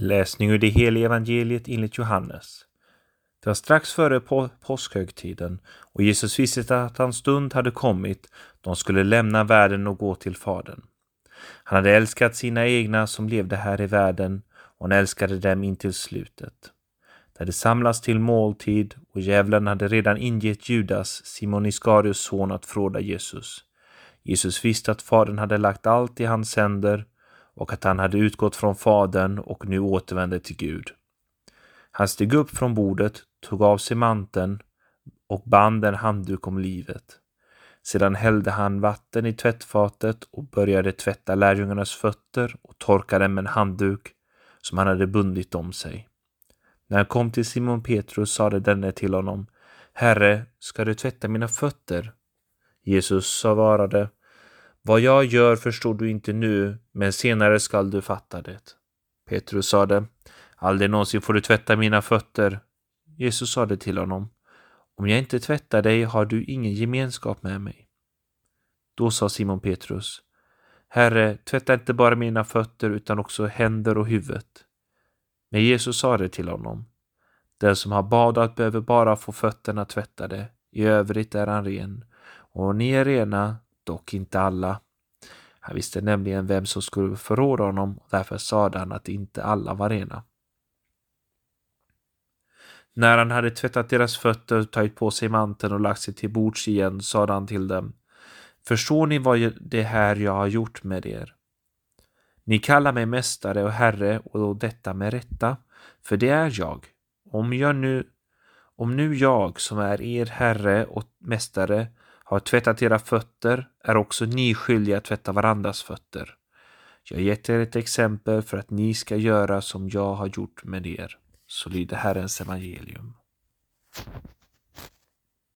Läsning ur det heliga evangeliet enligt Johannes. Det var strax före på påskhögtiden och Jesus visste att hans stund hade kommit då han skulle lämna världen och gå till Fadern. Han hade älskat sina egna som levde här i världen och han älskade dem intill slutet. Det hade samlats till måltid och djävulen hade redan ingett Judas, Simon Iskarius son, att fråda Jesus. Jesus visste att Fadern hade lagt allt i hans händer och att han hade utgått från Fadern och nu återvände till Gud. Han steg upp från bordet, tog av sig manteln och band en handduk om livet. Sedan hällde han vatten i tvättfatet och började tvätta lärjungarnas fötter och torka dem med en handduk som han hade bundit om sig. När han kom till Simon Petrus sade denne till honom Herre, ska du tvätta mina fötter? Jesus svarade vad jag gör förstår du inte nu, men senare skall du fatta det. Petrus sade, aldrig någonsin får du tvätta mina fötter. Jesus sade till honom, om jag inte tvättar dig har du ingen gemenskap med mig. Då sa Simon Petrus, Herre, tvätta inte bara mina fötter utan också händer och huvudet. Men Jesus sade till honom, den som har badat behöver bara få fötterna tvättade, i övrigt är han ren. Och ni är rena, dock inte alla. Han visste nämligen vem som skulle förråda honom och därför sade han att inte alla var rena. När han hade tvättat deras fötter, tagit på sig manteln och lagt sig till bords igen sade han till dem Förstår ni vad det här jag har gjort med er? Ni kallar mig mästare och herre och detta med rätta, för det är jag. Om jag nu om nu jag som är er herre och mästare har tvättat era fötter är också ni skyldiga att tvätta varandras fötter. Jag har gett er ett exempel för att ni ska göra som jag har gjort med er. Så lyder Herrens evangelium.